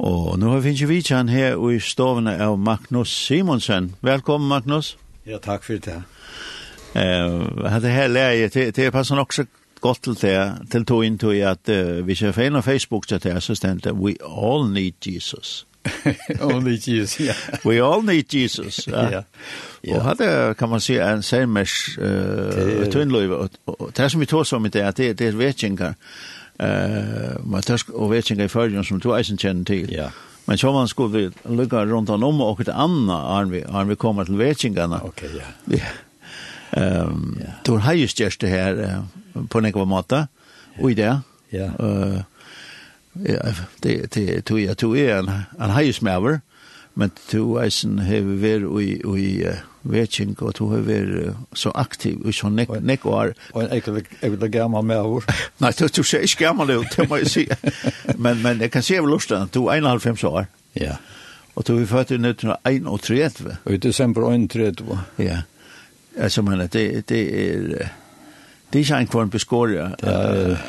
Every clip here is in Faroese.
Og nå har vi finnes vi han her i stovene av Magnus Simonsen. Velkommen, Magnus. Ja, takk for det. Uh, det her lærer jeg, det, det passer nok så godt til det, til to inn til at uh, hvis feil finner Facebook til det, så stender det, we all need Jesus. Only Jesus, ja. We all need Jesus. Ja. ja. Og hadde, kan man si, en særmers uh, det... tunnløyve. Og, og, det som vi tog som i det, det, det er vetjengar eh man tørsk og vetjinga i førjen som du eisen kjenner til. Ja. Men så man skulle vi lukka rundt om og et anna har vi, har vi kommet til vetjingarna. Ok, ja. Ja. Ehm, du har ju her här på några måte, og i det. Ja. Eh det det tror jag tror är en en hajsmäver men du eisen hever ver i, i uh, vetjeng, og to hever uh, så aktiv, og så nek, nek var. Og en ekkert ekkert gammal med over. Nei, du, du ser ikke gammal ut, det må jeg si. men, men jeg kan se av lusten, du er 91 år. Ja. Og du er født i 1931. Og i desember 31. Ja. Altså, men det, det er... Det er ikke en beskåre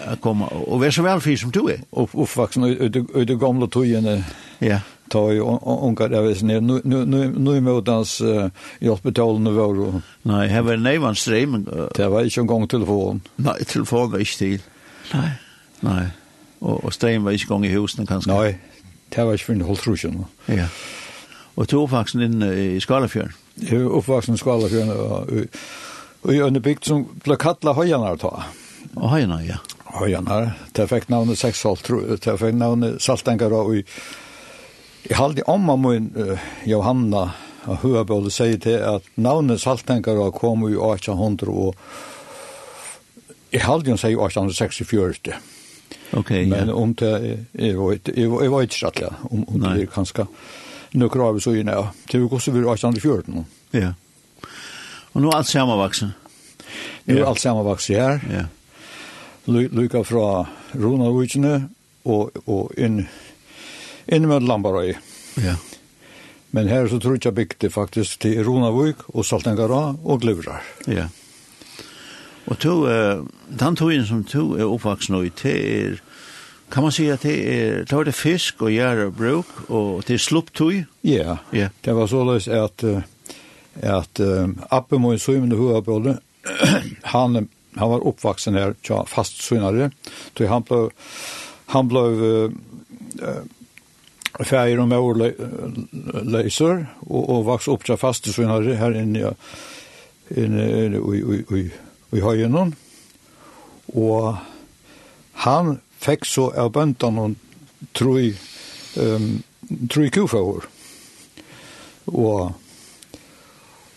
att komma. Och være så velfri som du är. Oppvaksen ut i gamla togene. Ja ta i unga rävis ner nu nu nu nu med hans emotans hjälpbetalen var Nej, här var nejvan stream. Det var inte en gång telefon. Nej, telefon var inte till. Nej. Nej. Och, och stream var inte gång i husen kanske. Nej, det var inte för en hålltrusjon. Ja. Och tog uppvaksen inne i Skalafjörn. Jag var uppvaksen i Skalafjörn och i Önnebygd som blev kallad Høyanar ta. Høyanar, ja. Høyanar. Det fick navnet Sexholt, det fick navnet Saltengara och i Jeg halde om av min uh, Johanna av Høabøle sier til at navnet Saltengara kom i 1800 og jeg halde jo sier 1864. Ok, ja. Men om det, jeg var ikke rett, ja, om, om det er kanskje nøkker av så inne, ja. Det er jo også vi 1814. Ja. Og nå er alt sammenvaksen? Nå er alt sammenvaksen her. Ja. Lykke fra Rona og og inn inn med Lambarøy. Ja. Men her så tror jeg bygde faktisk til Ronavøk og Saltengara og Gløvrar. Ja. Og to, uh, den togjen som to er oppvaksne i, det er, kan man si at det er, det var det fisk og gjær og bruk, og det er slupptog? Ja, ja. det var såleis at, at uh, Appe må i søymende han, han var oppvaksen her, tja, fast synare, så han ble, han ble uh, färger og mor leiser, och, og vaks opp så fast så här här inne inne i, i, i, vi har ju någon och han fikk så av böntan och tror ehm tror kufår och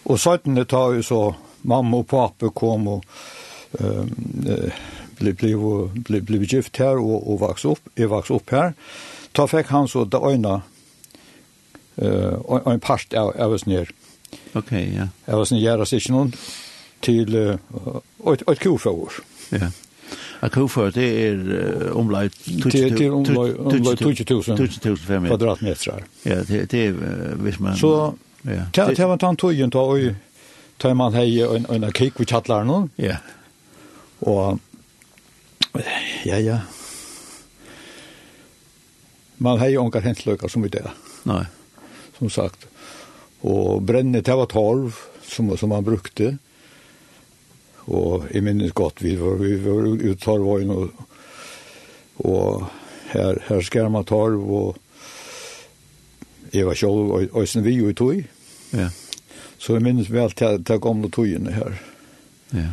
och det tar ju så mamma och pappa kom och ehm blev blev ble gift her och och vaks upp är vaks upp här Ta fikk han så det øyne, og en part av oss ned. Ok, ja. Av oss ned gjør oss ikke noen til uh, et et kofavur. Ja. A kofavur, det er uh, omlai 20.000 kvadratmeter. Ja, det er hvis man... Så, ja. det var tann tøyen da, og ta man hei en en kik vi kallar noen. Ja. Og, ja, ja, man har ju onka hänslökar som i det. Nej. Som sagt. Och bränne det var torv som, som man brukte. Och i minnes gott, vi var, vi var ut torvvågen och, och här, här skär man torv och jag var selv og och sen vi ju i tog. Ja. Så jag minns väl til till gamla togene här. Ja.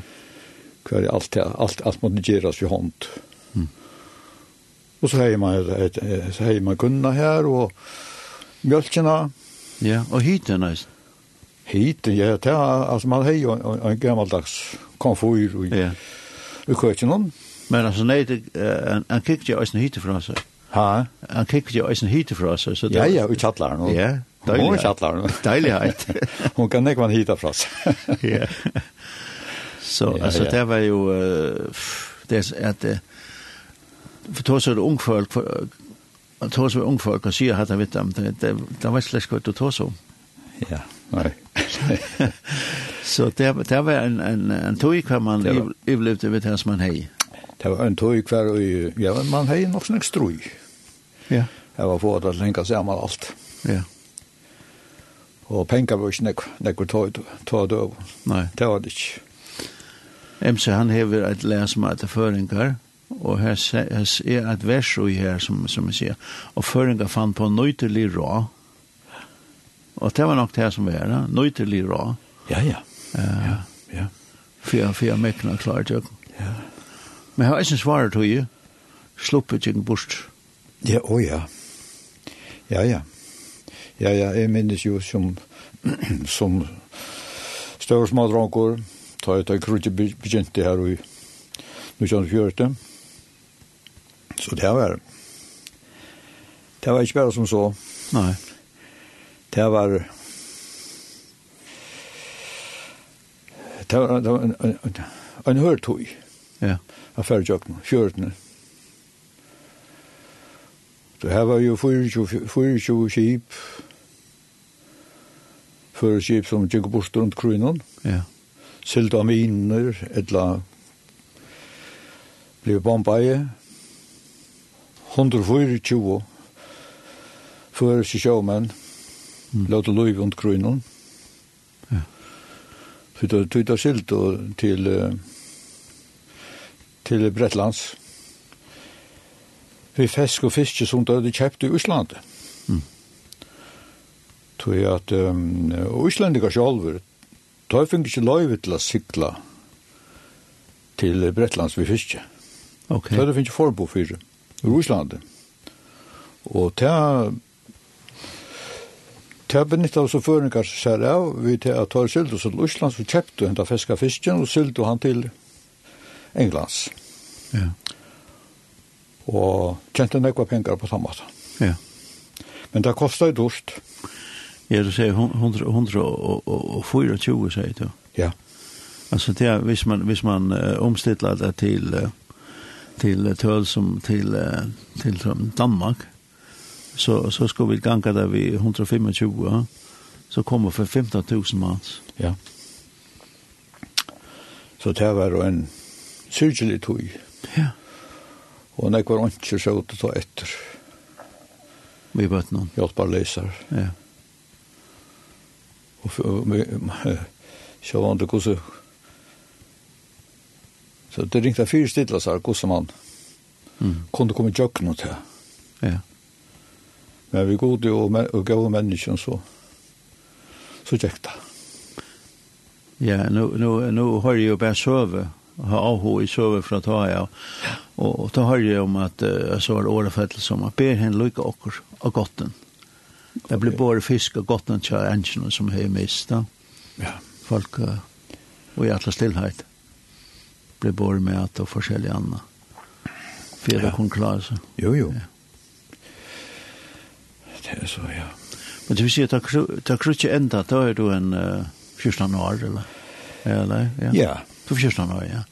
Kvar allt, alt, alt måtte gjøres i hånd. Mm. Og så har man, et, et, så har man kunna her, og mjölkina. Ja, og hyten nice. Hyten, ja, det er, altså man har jo en, en gammaldags komfyr i, ja. i køkkenen. Men altså, nei, det, han, han kikket jo eisen hyte fra seg. Ha? Han kikket jo eisen hyte fra seg. Så det, ja, ja, og Ja, deilig. Hun kjattler nå. Deilig heit. Hun kan ikke man hyte fra seg. ja. Så, ja, altså, ja. det var jo, uh, det er at, uh, för tås är ungfolk för tås är ung ungfolk och säger att han vet dem det det det var slash gott att tås så. Ja, nej. Så det det var en en en tog kvar man överlevde vid hans man hej. Det var en tog kvar och ja man hej nog snack stroj. Ja. Det var för att länka sig med allt. Ja. Og pengar var ikke nek, nek vi ta det. Nei. Det var det ikke. MC, han hever et les med etter føringar og her, her er et vers og her, som, som jeg sier, og føringa fann på nøytelig rå, og det var nok det som var, er, nøytelig rå. Ja, ja. Uh, ja, ja. Fyra, fyra mekkene klart, jo. Ja. Men jeg har ikke svaret til jeg sluppet ikke bort. Ja, å ja. Ja, ja. Ja, ja, jeg minnes jo som, som større smadranker, ta ut av krutje begynte her i 1914, Så det var det var ikke bare som så. Nei. Det var det var, det var en, en, en hørtøy. Ja. Av ferdjøkken, fjørtene. Så her var jo 24 skip, fyrir skip som gikk bort rundt krunnen. Ja. Silt av miner, etla, blei bomba i, 124 för sig showman mm. låt det lov runt grönon. Ja. Så det tog det skilt och till till Bretlands. Vi fisk och fiske som de hade köpt i Island. Mm. Tog jag att um, Islandiga själva tar fick inte lov till att cykla till Bretlands vid fiske. Okej. Okay. Så det finns ju förbo det. Ruslandi. Og til Det benytt av så føringar som ser av, vi til at tar sylt og til Íslands, vi kjøpte henta fiska fisken og sylt han til Englands. Ja. Og kjente nekva pengar på samme måte. Ja. Men det kostet jo dust. Ja, du sier 124, sier du. Ja. Altså det er, hvis man, hvis man uh, omstiller det til uh, till töl som till till som Danmark så så ska vi ganga där vi 125 så kommer för 15 000. Ja. Så det var en syrgelig tog. Ja. Og nek var ikke så ut å ta etter. Vi bøtt noen. Hjalp bare leser. Ja. Og vi, så var det hvordan Så det ringte fyra stidlasar, gosse man. Mm. Kunde komme jøkken og til. Ja. Men vi gode og, og gode menneskene så, så gikk det. Ja, nu, nu, nu har jeg jo bare søve, har avhå i søve fra ta ja. Og, og da har jeg om at uh, så var årefettel som at ber henne lykke okker av gotten. Det blir både fisk av gotten til engene som har mist. Ja. Folk og i alle stillhet ble bor med att och var andra. För For ja. kunne klare. Jo, jo. Ja. Det er så, ja. Men det vill säga, at det er ikke enda, då er du en uh, 14 år, eller? Eller, ja. Ja. Du er 14 år, ja.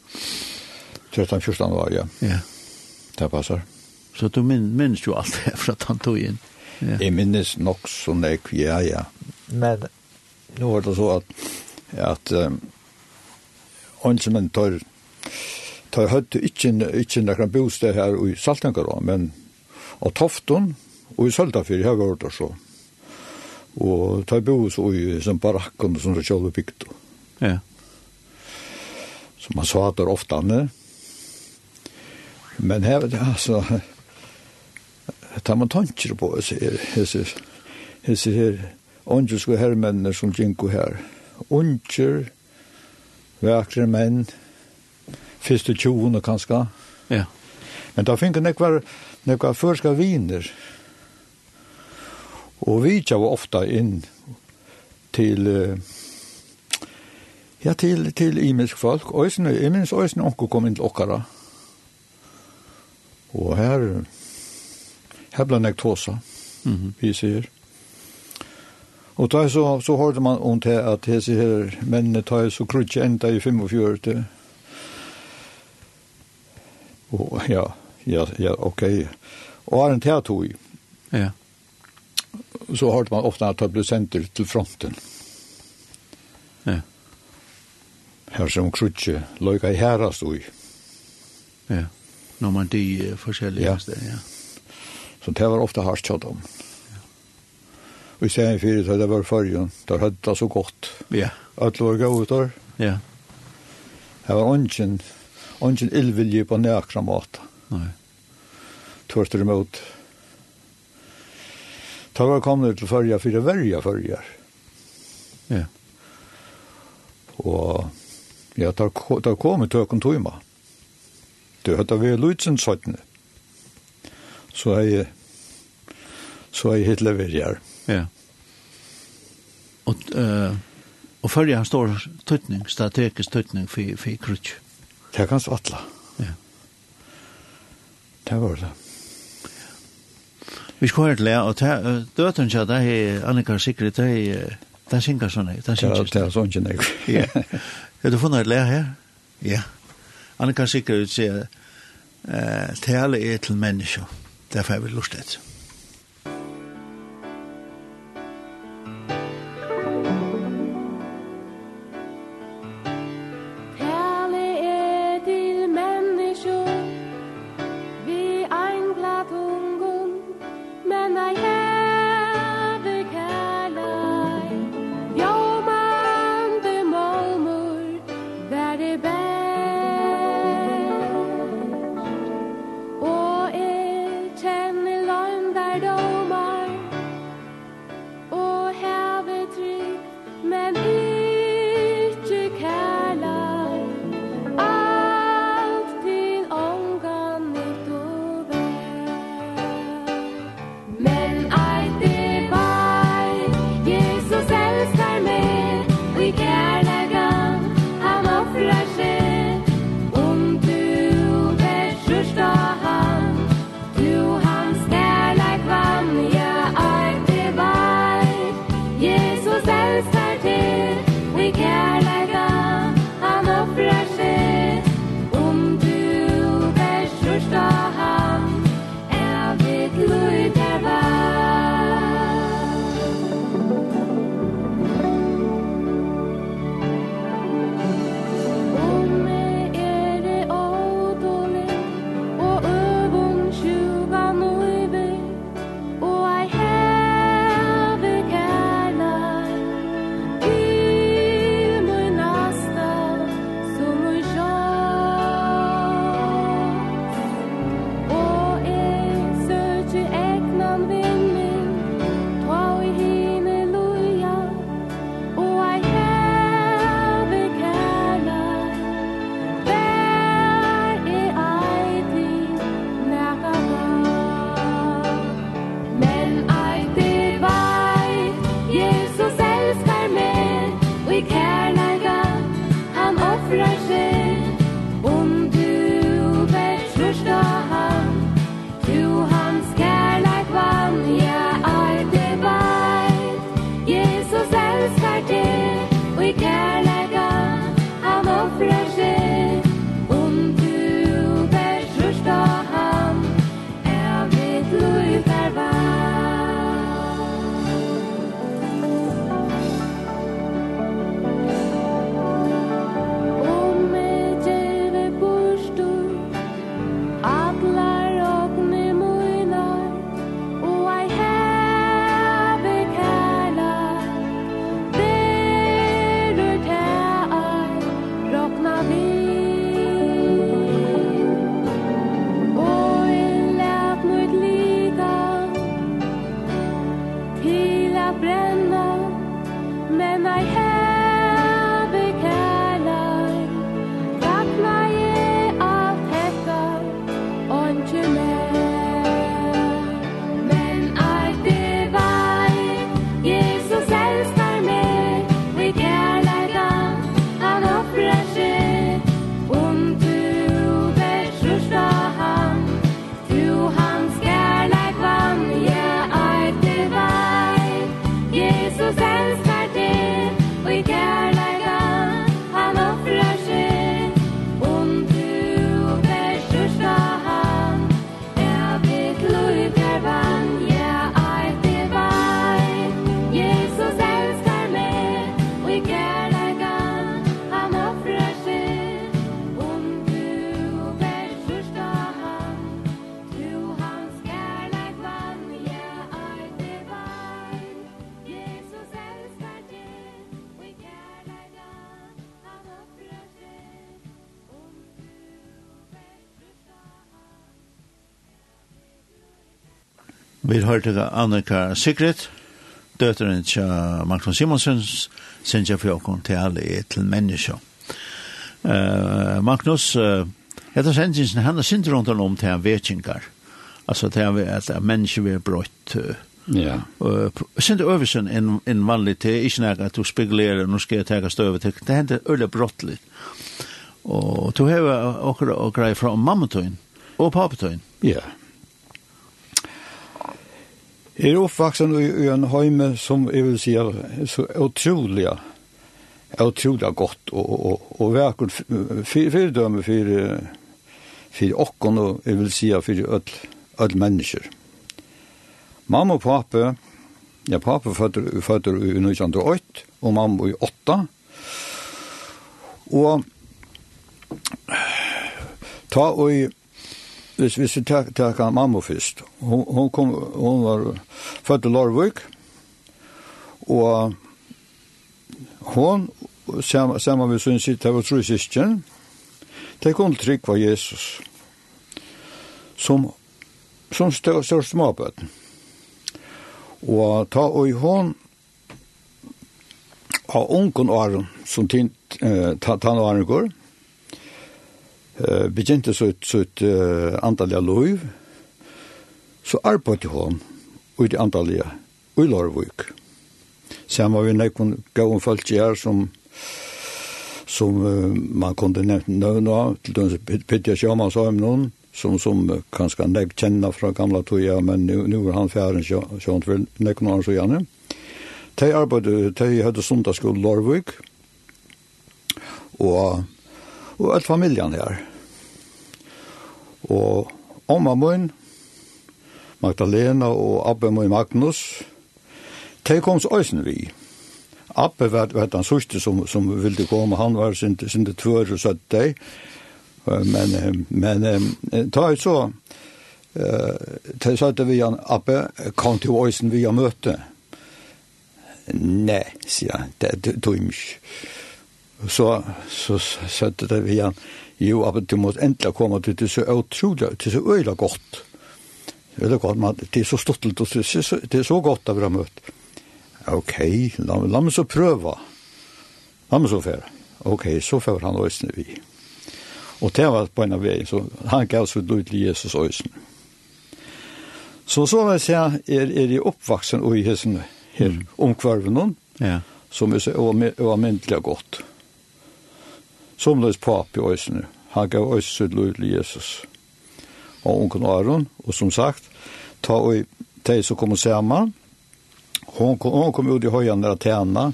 13-14 år, ja. Ja. Det passer. Så du min, minns jo alt det fra at han tog inn. Ja. Jeg minnes nok så nek, ja, ja. Men nå var det så at, at um, Onsen tar ta høyt ikke, ikke nokon bosted her i Saltangarå, men og Tofton og i Søltafjord her var det så. Og tar bo og i som barakken som så kjølve bygd. Ja. Så man sa der ofte anne. Men her, altså, tar man tanker på, hese, hese her, ångelske herrmennene som ginko her. Onger, vekre menn, første 20 kanskje. Ja. Men da finner jeg nekvar, nekvar førska viner. Og vi tja ofta inn til ja, til, til imisk folk. Øysen, imens øysene onko kom inn til okkara. Og her her ble nek tåsa, mm -hmm. vi sier. Og da så, så hørte man om til at hese her mennene tar så krutje enda i 45 Og ja, ja, ja, ok. Og har en teatoi. Ja. Så hørte man ofte at det ble sendt til fronten. Ja. Her som krutje løyga i herra stod. Ja. Når man de forskjellige ja. steder, ja. Så det var ofte hardt kjøtt om. Ja. Og i stedet da det var førjen, der hødda så godt. Ja. Alle var gau der. Ja. Det var ånden ingen illvilje på nekra måte. Nei. Tørster imot. Ta var kommet til førja for å verja førjar. Ja. Og ja, ta, ta kom i tøkken tøyma. Det høyta vi lutsen søttene. Så jeg så jeg hitler verjar. Ja. Og, uh, og førja står tøytning, strategisk tøytning for, for krutsk. Det er ganske atla. Ja. Det var det. Vi skulle høre til det, og døteren kjøy, det er Annika Sikri, det er Den synger sånn, den synger sånn. Det er sånn ikke, Ja. Har du funnet et lær her? Ja. Annika Sikri sier, tale er til mennesker, derfor har vi lustet. etter. Vi har hørt Annika Sigrid, døteren til Magnus Simonsen, synes jeg for åkken til alle er til mennesker. Uh, Magnus, uh, etter sendingen, han har sint rundt om til han vetjengar. Altså til han vet at mennesker vil brått. Ja. Uh, sint øvelsen en, en vanlig til, ikke nærk at du spekulerer, nå skal jeg ta støve til. Det hender øyelig brottlig. Og du har hever okra okra fra mammatøyen og papatøyen. Ja. Yeah. Jeg er oppvaksen i, i en heime som jeg vil si er så utrolig, utrolig godt og, og, og og vekkert fyrdømme for, for okken og jeg vil si for alle, alle mennesker. Mamma og pappa, ja pappa fødder, fødder i 1908 og mamma i 8. Og ta og i Hvis, hvis vi tar, tar mamma først, hun, hun, kom, hun var født i Lorvøk, og hun, sammen, sammen med sin sitt, det var tro syskjen, det kom til trygg var Jesus, som, som stør, stør småbøten. Og ta og hun, av ungen åren, som tint eh, ta åren går, eh begynte så ut så sitt uh, antal av lov, så arbeidde hun ut i antalliga i Lorvik. Sen var vi nekon gavun folk her som som uh, man kunde nevna til døgns Pitja Sjöman sa om noen som, som uh, kanskje nek kjenner fra gamla toja, men nu er han fjæren sjånt for nekon år så gjerne. De arbeidde, de hadde sundagsskole Lorvik, og, og alt familjen her. Og omma mun, Magdalena og Abbe mun Magnus, de kom så øysen vi. Abbe var, var den sørste som, som ville komme, han var sinde, sinde tvør og søtt deg. Men, men ta ut så, de søtte vi han, Abbe, kom til øysen vi har møte. Nei, sier han, det er dumt. Så, så søtte vi han, Jo, at du måtte endelig komme til det så utrolig, til så øyla godt. Det er godt, men det er så stortelt, og det er så godt at vi har møtt. Ok, la, la meg så prøve. La meg så fære. Ok, så fære han øyne vi. Og det var på en av veien, så han gav så lyd til Jesus øyne. Så så vil jeg si, er, er jeg oppvaksen og i hessen her, mm. omkvarven noen, ja. som er så uavmyndelig godt. Som løs papi øysene. Han gav øyse til Jesus. Og onken Aron, og som sagt, ta og de som kommer sammen, hon kom, hon kom ut i høyan der tjena,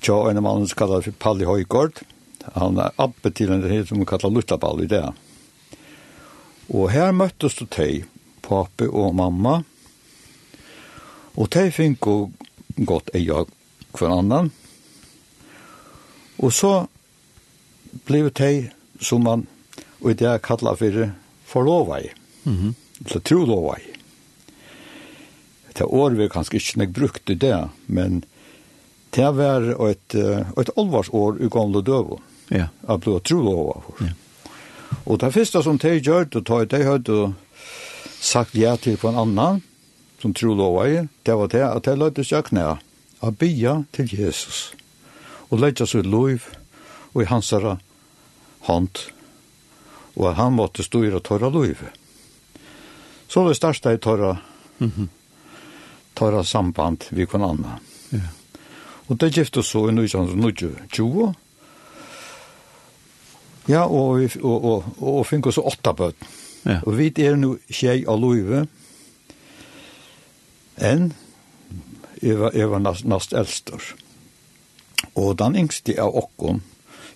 tja en mann som kallar for Palli Høygård, han er appe til en del som kallar i det. Og her møttes du teg, papi og mamma, og teg fink og godt eia hver annan, og så blev de som man og i det kallar for forlovet. Mm -hmm. Så trolovet. Det år vi kanskje ikke nek brukt i det, men det var et, et alvarsår i gamle døve. Ja. Jeg ble trolovet for. Ja. Og det første som de gjør, det tar de høyde sagt ja til på en annan, som tro lova i. det var det at de løyde seg knæ, av bia til Jesus. Og løyde seg lov, og i hans hånd, og at han måtte styra tørre løyve. Så det største er tørre, mm -hmm. torra samband vi kon anna. Ja. Og det gifte så i 1920, Ja, og, vi, og, og, og, og fikk oss åtta bøtt. Ja. Og vi er nå tjei av løyve, enn jeg var, jeg var nast, nast eldstor. Og den yngste av okken,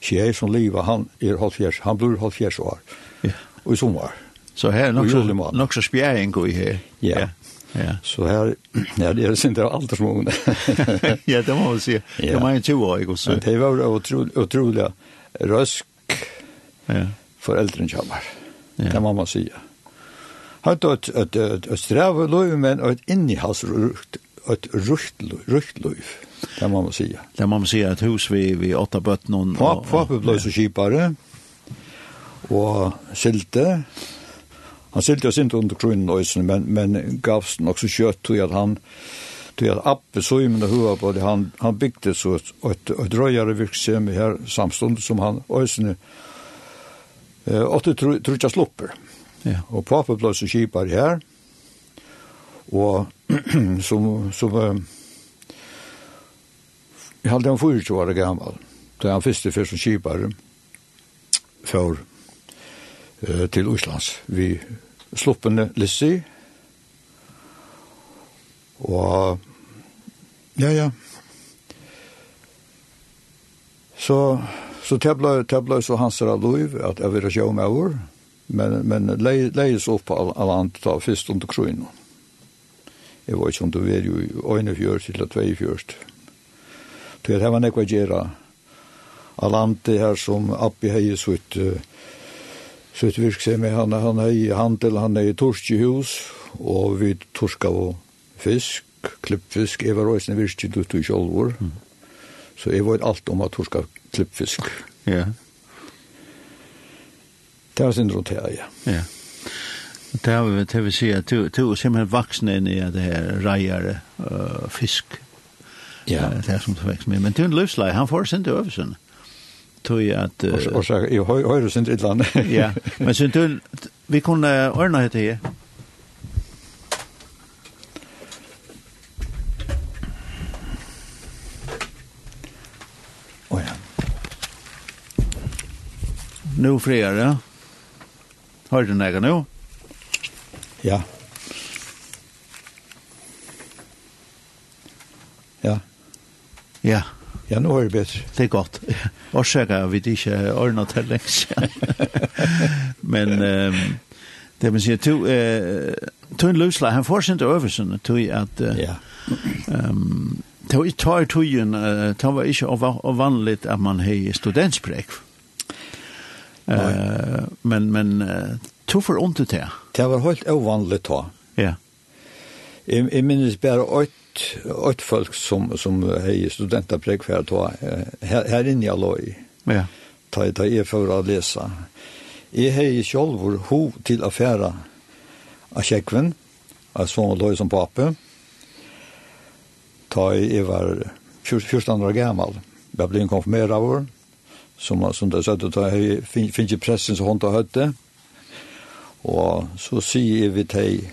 Kjei som liva, han er halvfjers, han blir halvfjers år. Ja. Og i sommer. Så her er nok så, nok så spjæring går i her. Ja. ja. Ja. Så her, ja, det er sin inte alltid små. ja, det må man se. Ja. Det var ju två år igår Men Det var utrolig otroliga rösk. Ja. För äldre jammar. Ja. Det må man si. se. et, et, et, et ett sträv men et innihalsrukt, et rukt rukt liv. Det må man säga. Det må man säga ett hus vi vi åtta bötnon. Pop pop blev så skipare. Och sylte. Han sylte oss inte under kronen och men men gavs nog så kött tror jag att han till att appe så i mina huvud på det han han byggde så ett ett, dröjare virksam här samstund som han ösne eh åt tror jag slopper. Ja. Och pappa blev så skipare här. Och som som Jeg hadde han 24 år gammal. da han første fyrst som kipare for uh, til Oslands. Vi sluppende Lissi og ja, ja. Så så tabla tabla så hans er lov at jeg vil sjå med över men men lejes upp på andre ta först under krön. Jeg var ikke ju inte väl ju 41 till 42 Til det var nekva gjerra av landet her som Abbi hei sutt sutt virksemi, han, han hei handel, han hei torsk hus, og vi torska av fisk, klippfisk, jeg var røysene virksig dutt i kjolvor, mm. så jeg var alt om at torska klippfisk. Ja. Det var sin rotea, her, ja. Ja. Det har vi, det vil si at du, du er simpelthen vaksen inn i det her reier uh, fisk, Ja. Det er som det vekst med. Men til en løslei, han får sin til øvelsen. Tøy at... Og så, jeg høyre sin til land. Ja, men sin til, vi kunne ordne hette her. Åja. Nu friare. Hører du nægge nu? Ja. Ja. Ja. Ja, nå er det bedre. Det er godt. Årsaker er vi ikke ordnet til lengst. Men um, det vil si, to, uh, to en løsla, han får sin til øvelsen, to at... Uh, ja. um, Det var ikke tar tøyen, det var ikke vanligt at man har studentsprek. Uh, men men uh, to for ondt til det. Det var helt ovanligt da. Ja. Jeg, jeg minnes bare åtte ett folk som som är studentapräg för att ta här, här inne i Alloy. Ja. Ta ta er för att läsa. Jag har själv ho hov till affära av checkven. Av såg då som pappa. Ta jag var 14 år gammal. Jag blev konfirmerad av år. Som, som det sa ta ta finns inte pressen så hon tar hötte. Och så säger vi till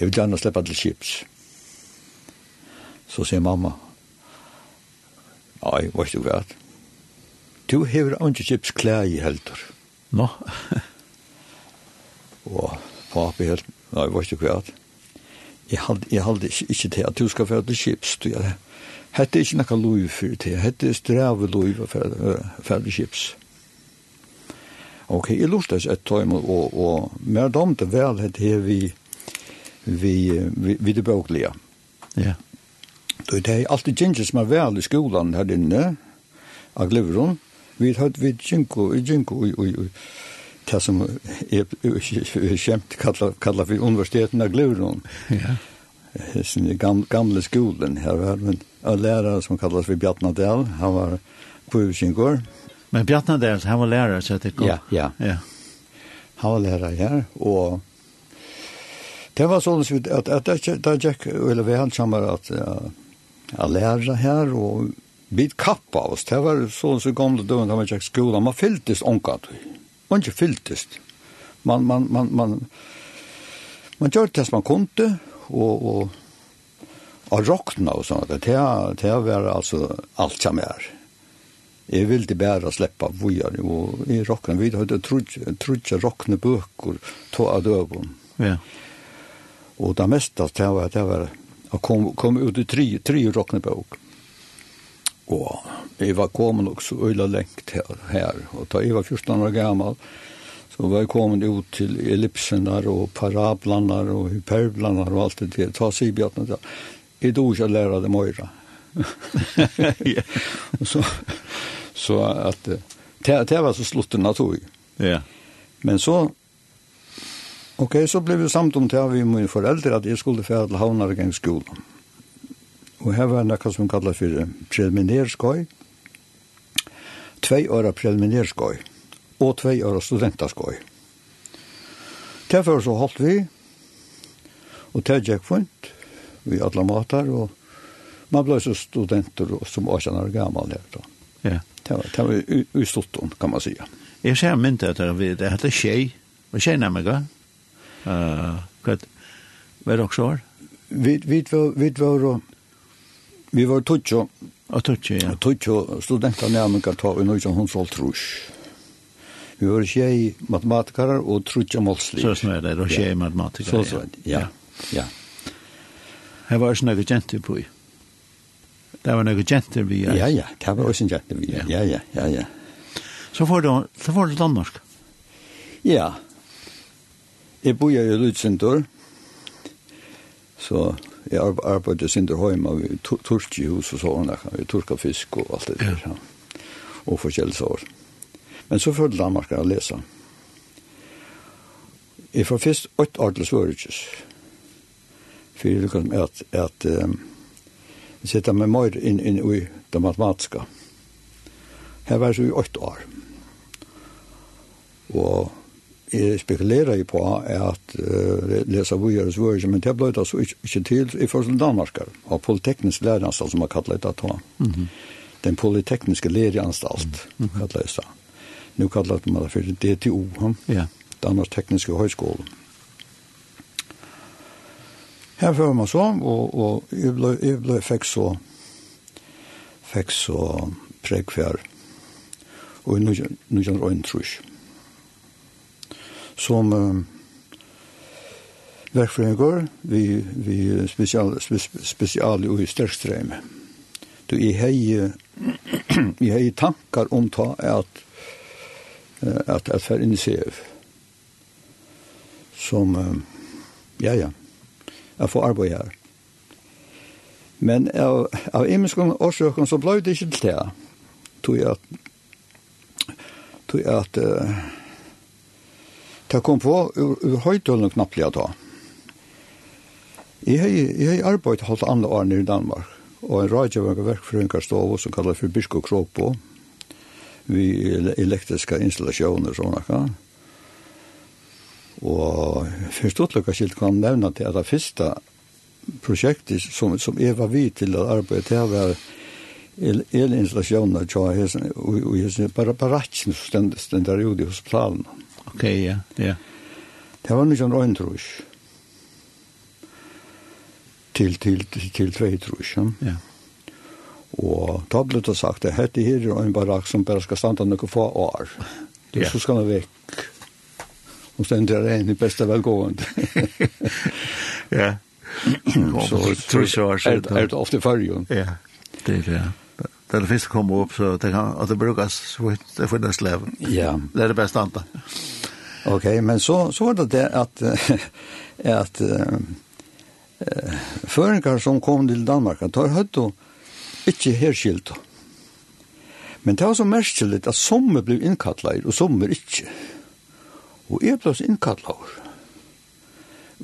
jag vill gärna släppa till chips. Så sier mamma, nei, vet du hva? Du hever ikke kjips klær i helter. Nå? No. og papi helt, nei, vet du hva? Jeg halde, jeg halde ikke, ikke til at du skal fære til kjips, du gjør. Hette er ikke noe lov for det, hette er strave lov for fære til kjips. Ok, jeg lurte et tøym, og, og mer damte vel hette er vi, vi, vi, vi det bøklige. Ja. Yeah. Då det är alltid gingis som är väl i skolan här inne. av lever Vi har hatt vid ginko, i ginko, i, i, i. Det som är kämt kallar för universiteten av Glurun. Ja. Den gamla skolan här var en lärare som kallas för Bjartna Han var kvivkinkor. Men Bjartna Dahl, han var lärare så att det går. Ja, ja. ja. Han var lärare här och Det var sånn at det det gikk, eller vi han kommer at å lære her, og vi kappa oss. Det var sånn som gamle døgn, da man gikk skolan, man fylltes omgatt. Man ikke fylltes. Man, man, man, man, man gjør det som man kunde og, og, og råkna og sånt. Det, det var altså alt som er. Jeg ville bare slippe vujer, og i råkna, vi hadde trutja rockna bøker, to av døven. Ja. Og det meste, det var, det var, det var og kom, kom ut i tre, tre rocknebok. Og jeg var kommet også øyla lengt her, her. Og da jeg var 14 år gammel, så var jeg kommet ut til ellipsener og parablander og hyperblander og alt det der. Ta Sibjørn og da. Jeg dog ikke lære det møyre. så, så at det, det var så slutten av tog. Ja. Men så Ok, så ble vi samt om til vi mine foreldre at jeg skulle fære til Havnaregang skolen. Og her var noe som kallet for preliminærskøy, tvei av preliminærskøy og tvei av studentaskøy. Derfor så holdt vi, og det gikk fint, vi alle måter. og man ble så studenter og, som 18 år gammel. her da. Ja. Det var, det var i, i kan man si. Jeg ser mynt etter at det er tjej, og tjej nærmere, Hva var det også var? Vi var, vi var, vi var tutsjo. Og tutsjo, ja. Tutsjo studenter nærmengar ta i nøysen hans alt trus. Vi var tjej matematikere og trutja målslig. Så som er det, og tjej matematiker. Så så, ja. ja. Her var også noen jenter på i. Det var noen jenter vi. Ja, ja, det var også en jenter vi. Ja, ja, ja, ja. Så får du, så får du Danmark. Ja, Jeg bor i Lutsentor, så jeg arbeider sinter hjemme i turskihus og sånn, vi turka fisk og alt det der, ja. og forskjellige sår. Men så følte Danmark å lese. Jeg får først åtte år til Svørkjøs, for jeg lukker med at, at um, jeg sitter med meg inn, inn i det matematiske. Her var jeg så i åtte år. Og jeg spekulerer på at uh, lese vujer og svører, men det ble det altså ikke, ikke til i forhold til Danmark, og politeknisk læreanstalt som man kallet det da. Mm -hmm. Den politekniske læreanstalt, mm -hmm. kallet det da. Nu kallet man det for DTO, ja. Danmarks Tekniske Høgskole. Her fører man så, og, og jeg, ble, jeg ble, fikk så fikk så prekvær og i 1901 trus. Mm som um, verkfrøyngur vi, vi spesial, spe, special og i størkstrøym. Du, jeg hei, jeg hei tankar om ta at at at fer inn sev som ja ja jeg får arbeid her men av av imenskom årsøkene så blei det ikke til det tog jeg at tog jeg at uh, Det kom på ur, ur høytølen knapplig da. Jeg har arbeidet holdt andre årene i Danmark, og en rådgjøring av verkføringsstov som kallet for Bisko Kropo, vi elektriske installasjoner og sånne. Ja. Og først utløkka skilt kan nevna til at det første prosjektet som, som jeg var vid til å arbeide til var elinstallasjoner og hesen, og hesen, bare barakken som stendte der ute hos planen. Ok, ja, ja. Det var nysgjøn røyne trus. Til, til, til, til tvei trus, ja. Ja. Og da ble det sagt, det hette her er en barak som bare skal standa noen få år. Det er så skal han vekk. Og så ender det en i beste velgående. ja. Så, tror jeg så er det ofte fargen. Ja, det er det, ja da det finnes kom opp, så det kan, at det brukes, så det finnes leven. Ja. Det er det beste annet. Ok, men så, så var det det at, at uh, føringer som kom til Danmark, tar høyt og ikke herskilt. Men det var så merkelig at sommer ble innkattlet, og sommer ikke. Og jeg ble innkattet over.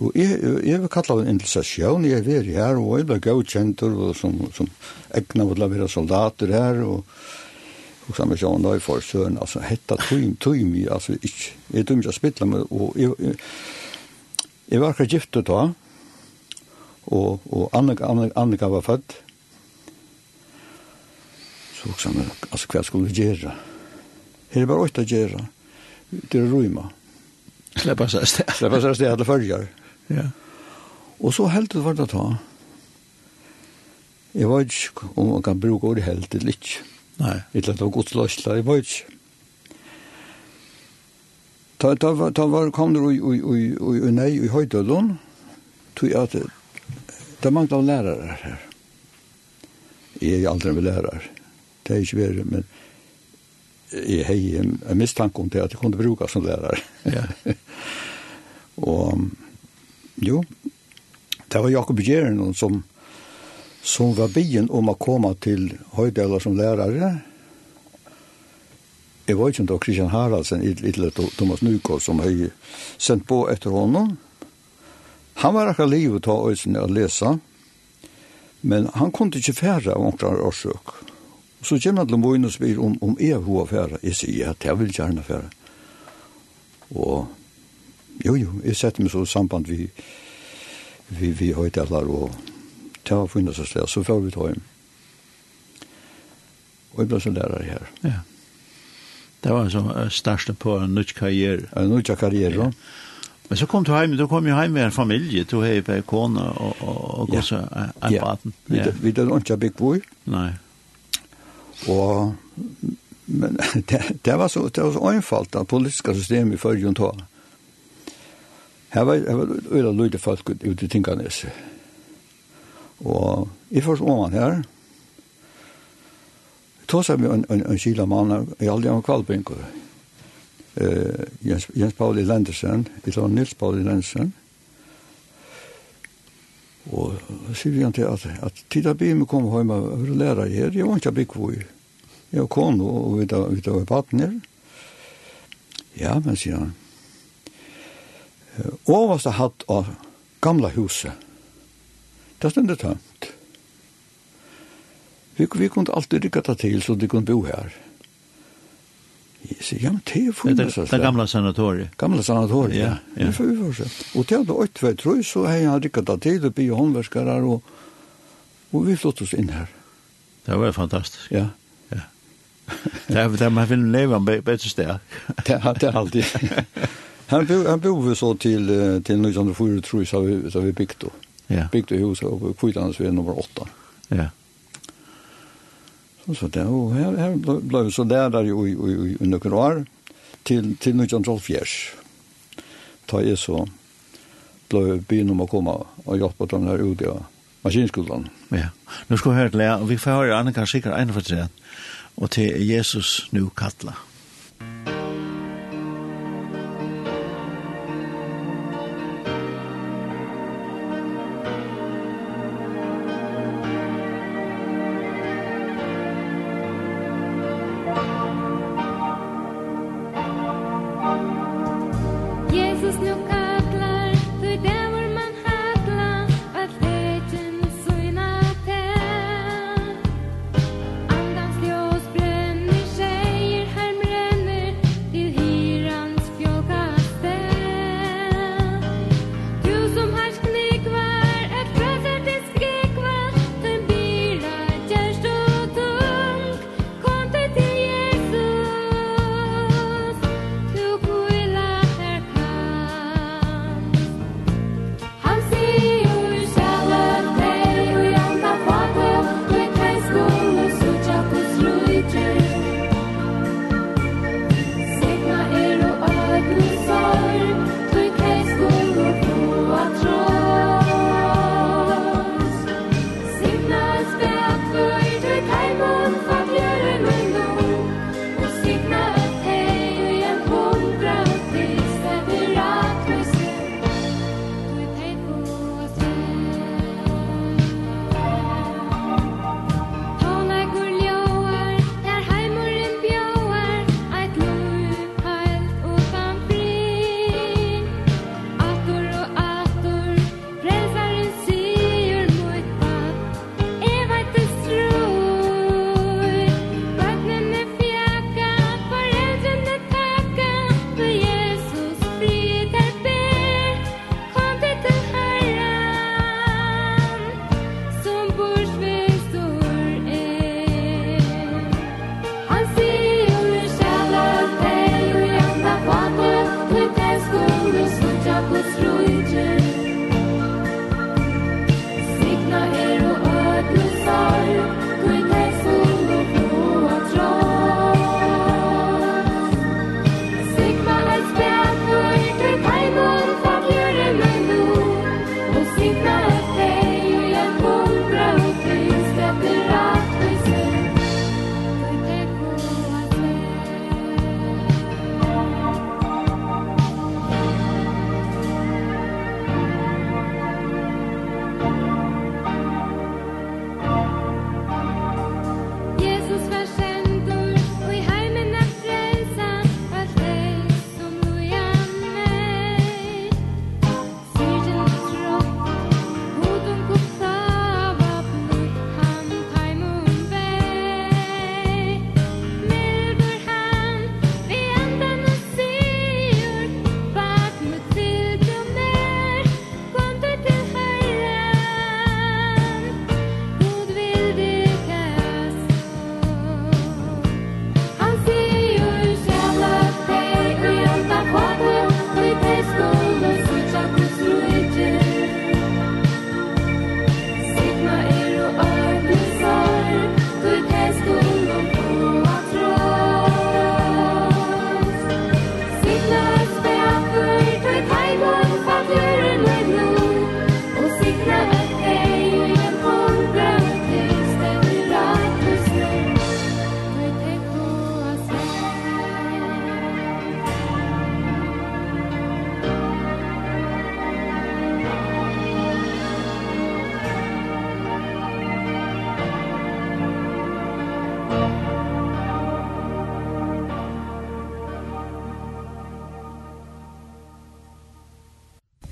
Og jeg, jeg vil kalla det intercession, jeg er her, og jeg ble godkjentur, og som, som egna vil være soldater her, og og samme sjån da i forsøren, altså hetta tøym, tøym, altså ikke, jeg tøym ikke spittla, men og jeg, jeg, jeg var akkur giftet da, og, og Annika, Annika, Annika var født, så og samme, altså hva skulle vi gjøre? Her er bare åtta gjøre, det er røyma. Sleppa seg sted. Sleppa seg sted, alle følger. Ja. Og så helt det var det ta. Jeg vet ikke om man kan bruke ordet helt eller ikke. Nei. Et eller annet av Guds løsla, jeg vet ikke. Ta, ta, ta var, kom det i nei i Høydølund, tog at det manglet lærere her. Jeg er aldri med lærere. Det er ikke verre, men jeg har en, mistanke om det at jeg kunne bruke som lærere. Ja. og Jo, det var Jakob Gjeren som, som var byen om å komme til Høydeler som lærere. Jeg var ikke om det var Kristian Haraldsen, eller Thomas Nykård, som har sendt på etter honom. Han var akkurat livet ta øyne å lese, men han kunne ikke fære av omkring årsøk. Så kommer han til Moine og spyr om, om jeg har fære. Jeg sier, ja, jeg vil gjerne fære. Og Jo, jo, jeg setter meg så samband vi, vi, vi høydeler og ta og finne seg sted, så får vi ta hjem. Og jeg ble så lærer her. Ja. Det var så største på en nytt karriere. En nytt karriere, ja. Men så kom du hjem, du kom jo hem med en familie, du hej på kona och och och ja. så en ja. barn. Ja. Vi det ikke bygd boy. Nej. Och men det, det var så det var så enkelt att politiska system i förrjun då. Her var det øyla løyde folk ute i Tinkanes. Og i først åman her. tog seg med en, en, en kila mann, jeg aldri var kvalbinko. Uh, Jens, Jens Pauli Lendersen, jeg tar Nils Pauli Lendersen. Og så sier han til at, at tida bi med kom hjemme og læra her, jeg var ikke bygg hvor Jeg var kone og vi var her. Ja, men sier han, overste hatt av gamla huset. Det stendte tømt. Vi, vi kunne alltid rykka det til, så de kunne bo her. Jeg sier, ja, men det er funnet. Det er gamla sanatoriet. Gamla sanatoriet, ja. ja. Det Vi for uforset. Og til det åtte vei trøy, så har jeg rykket det til, og bygde håndverskere, og, og vi flott oss inn her. Det var fantastisk. Ja. Ja. Det er, det er man finner leve en bedre sted. Det er alltid. Han bo han bo vi så till till 1904 tror jag så vi så vi byggt då. Ja. Byggt hus på Kvitlandsvägen nummer 8. Ja. Så så där och här här blev så där där i i i några år till till 1904. Ta är så blev byn om att komma och hjälpa dem här ute och maskinskolan. Ja. Nu ska jag höra vi får höra Annika kan säkert en för sig. Och till Jesus nu kallar.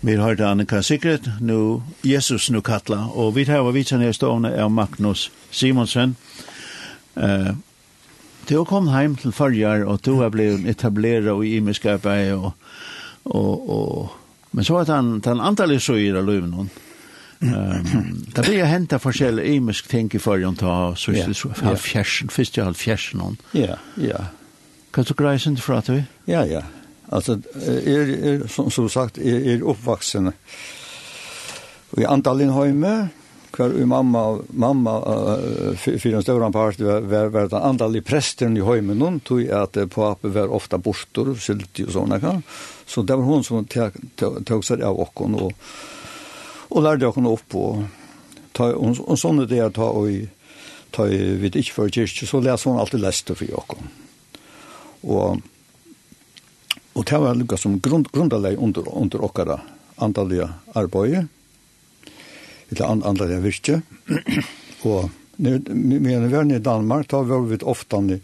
Vi har hørt Annika Sikret, nu Jesus nu kattla, og vi tar var vitsen her stående av Magnus Simonsen. Uh, du har kommet hjem til farger, og du har blitt etableret i imiskapet, og, og, og, men så har han, en antallet så i det løven hon. Um, det blir henta forskjellige imisk ting i fargen ta, så yeah, halv fjersen, først i halv fjersen hon. Ja, ja. Kan du greie sin fra til vi? Ja, ja, Alltså är er, som som sagt är er, er uppvuxen i Andalinheimer kvar i mamma mamma uh, för en stor part var var, var den andlig prästen i hemmen hon tog att uh, på appen var ofta borstor sylt och såna kan så det var hon som tog, tog, tog sig av och hon och och lärde henne upp på ta hon, hon sånne det ta och ta vid ich för kyrkje så läs hon alltid läste för Jakob och Og det var lukka som grund, grundaleg under, under okkara andalige arbeid, eller and, andalige virke. og men vi var i Danmark, da var vi ofta i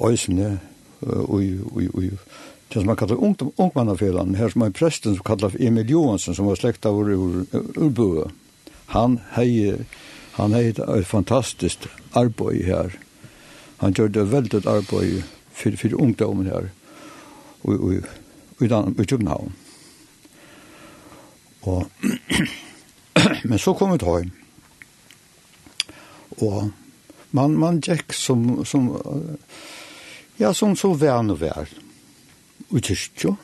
Øysene, og det som man kallar ung, ungmannafelan, her som er presten som kallar Emil Johansen, som var slekta av ur, Han hei, han hei et fantastiskt arbeid her. Han gjør det veldig arbeid for, for ungdommen her i, i, i København. Og, men så kom vi hjem. Og man, man gikk som, som, ja, som så vær og vær. Og tyst jo.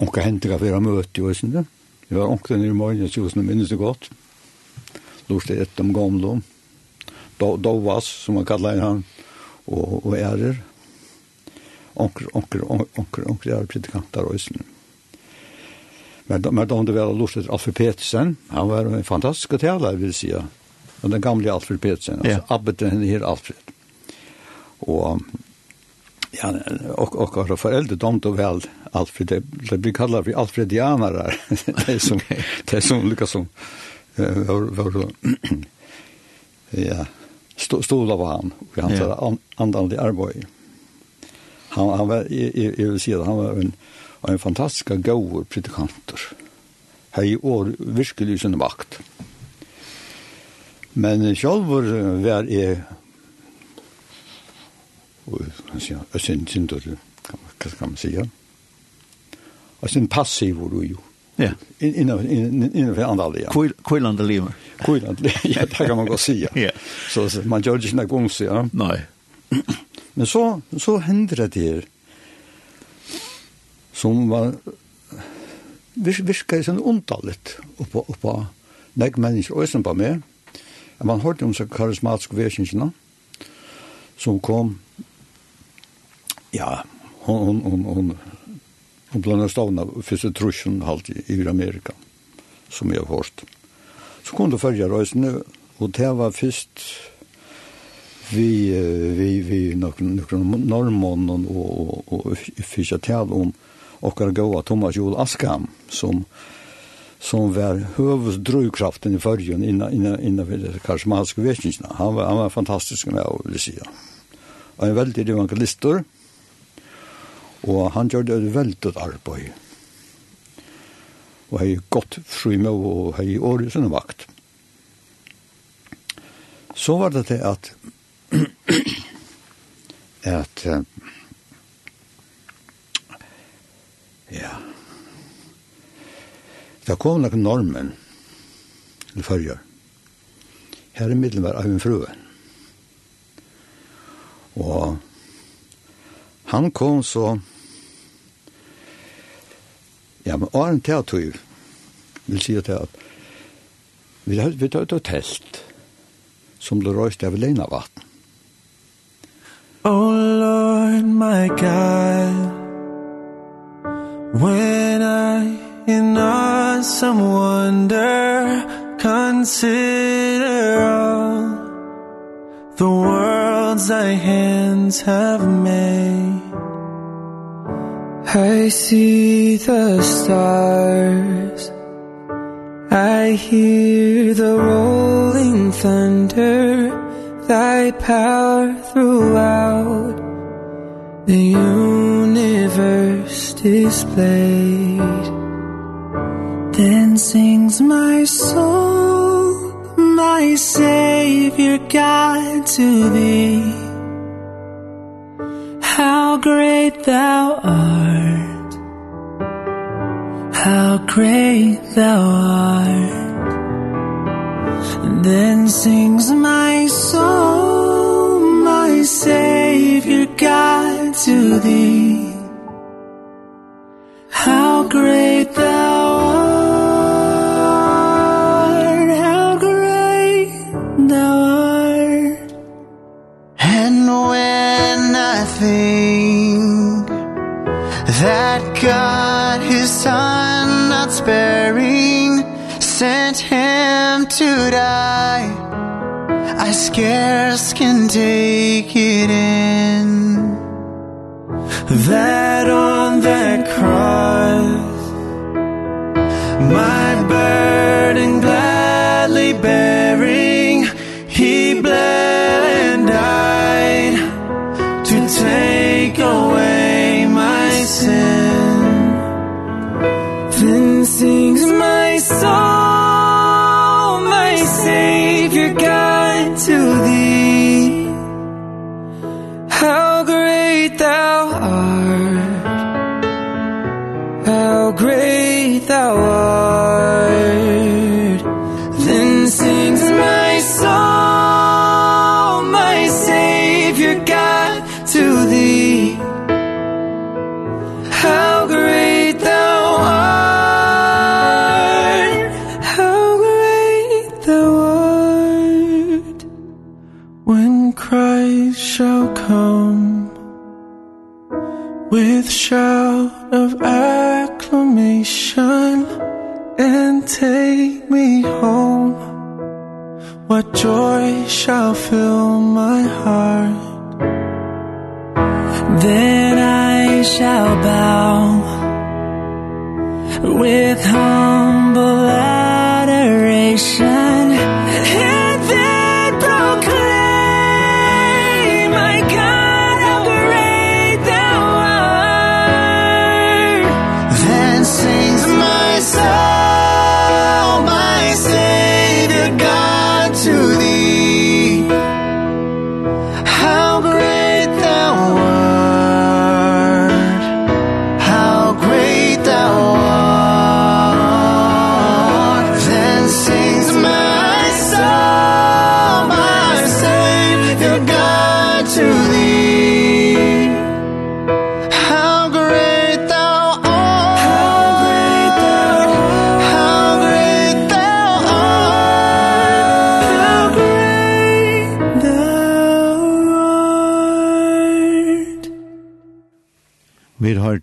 Onka hentra fyrir møte og sånn det. Det var onka nere i morgen, jeg synes minnes det godt. Lortet et om gamle. Dovas, som man kallar han, og, og ærer onker, onker, onker, onker er predikantar og islen. Men, men da det var lort etter Alfred Petersen, han var en fantastisk taler, vil si, og den gamle Alfred Petersen, altså ja. Abbeten henne her Alfred. Og ja, och och våra föräldrar de då väl Alfred det, det blir kallat för alfredianare det är som det är som Lucas som var var ja stod stod av han och han tar andan i arbete han, han var, jeg, jeg vil si det, han var en, en fantastisk god predikantor. Her år virkelig sin makt. Men selv var jeg og sin synder, hva skal man si, og sin passiv var jo. Ja. Innenfor andre liv. Kvillande liv. Kvillande liv, ja, det kan man godt si. Ja. Så man gjør ikke noe gong, ja. Nei. Men så, så hender det her, som var, virker sånn ondallet oppå, oppå nek mennesker, og jeg på meg. Man hørte om så karismatiske vekingsene, som kom, ja, hon, hon, hon, hon blant annet stavna første trusjen halt i, i Amerika, som jeg har hørt. Så kom det følge røysene, og det var først vi vi vi någon någon norrmon och och och fiska tal om och att gå att Thomas Joel Askam som som var huvuddragkraften i förrjun innan innan innan vi kanske man skulle vetna han var han var fantastisk med att lyssna. Och en väldigt evangelistor och han gjorde ett väldigt arbete. Och hej gott frymå och året sin vakt. Så var det det att at uh, ja. Det kom nok normen til førjer her i middelen var Eivind Frue og han kom så ja, men Arne Teatøy vil si at vi tar ut et telt som ble røyst av Lena vatten Oh Lord my God When I in awesome wonder Consider all The worlds thy hands have made. I see the stars I hear the rolling thunder Thy power throughout the universe displayed. Then sings my soul my savior god to thee. How great thou art. How great thou art. Then sings my soul holy Savior God to thee. How great thou art. How great thou art. And when I think That God his son not sparing Sent him to die I scarce can take it in. That on that cross My burden What joy shall fill my heart? Then I shall bow With humble adoration.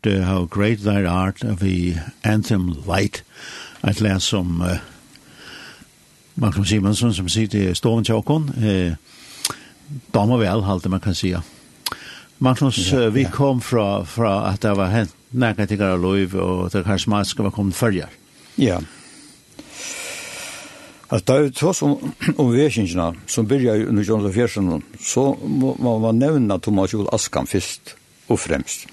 hørt uh, How Great Thy Art of the Anthem Light, et læs som uh, Magnus Simonsson som sier til Stoven Tjåkon, uh, damer vel, halte man kan sige. Magnus, ja, ja. vi kom fra, fra at det var hent nægge til gara loiv, og det karismatiske var kommet følger. Ja. Altså, det er jo tross om, om vesingene, som byrja under 1914, så må man nevne Thomas Jol Askan først og fremst.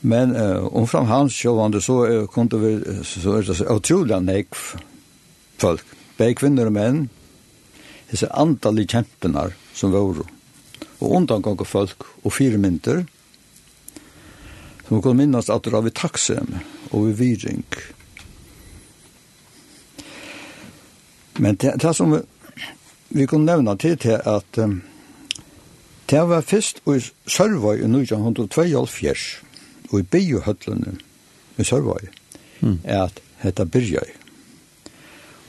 Men uh, omfram hans sjåvande så uh, kom vi så er det så utrolig nek folk. Begge kvinner og menn, disse i kjempenar som var og undangang av folk og fire mynter som kunne minnes at det var vi taksem og vi viring. Men det, det som vi, vi kunne nevne til til at um, det var først i Sørvøy i 1972 og i biohøtlene i Sørvøy, mm. er at hetta Birgjøy.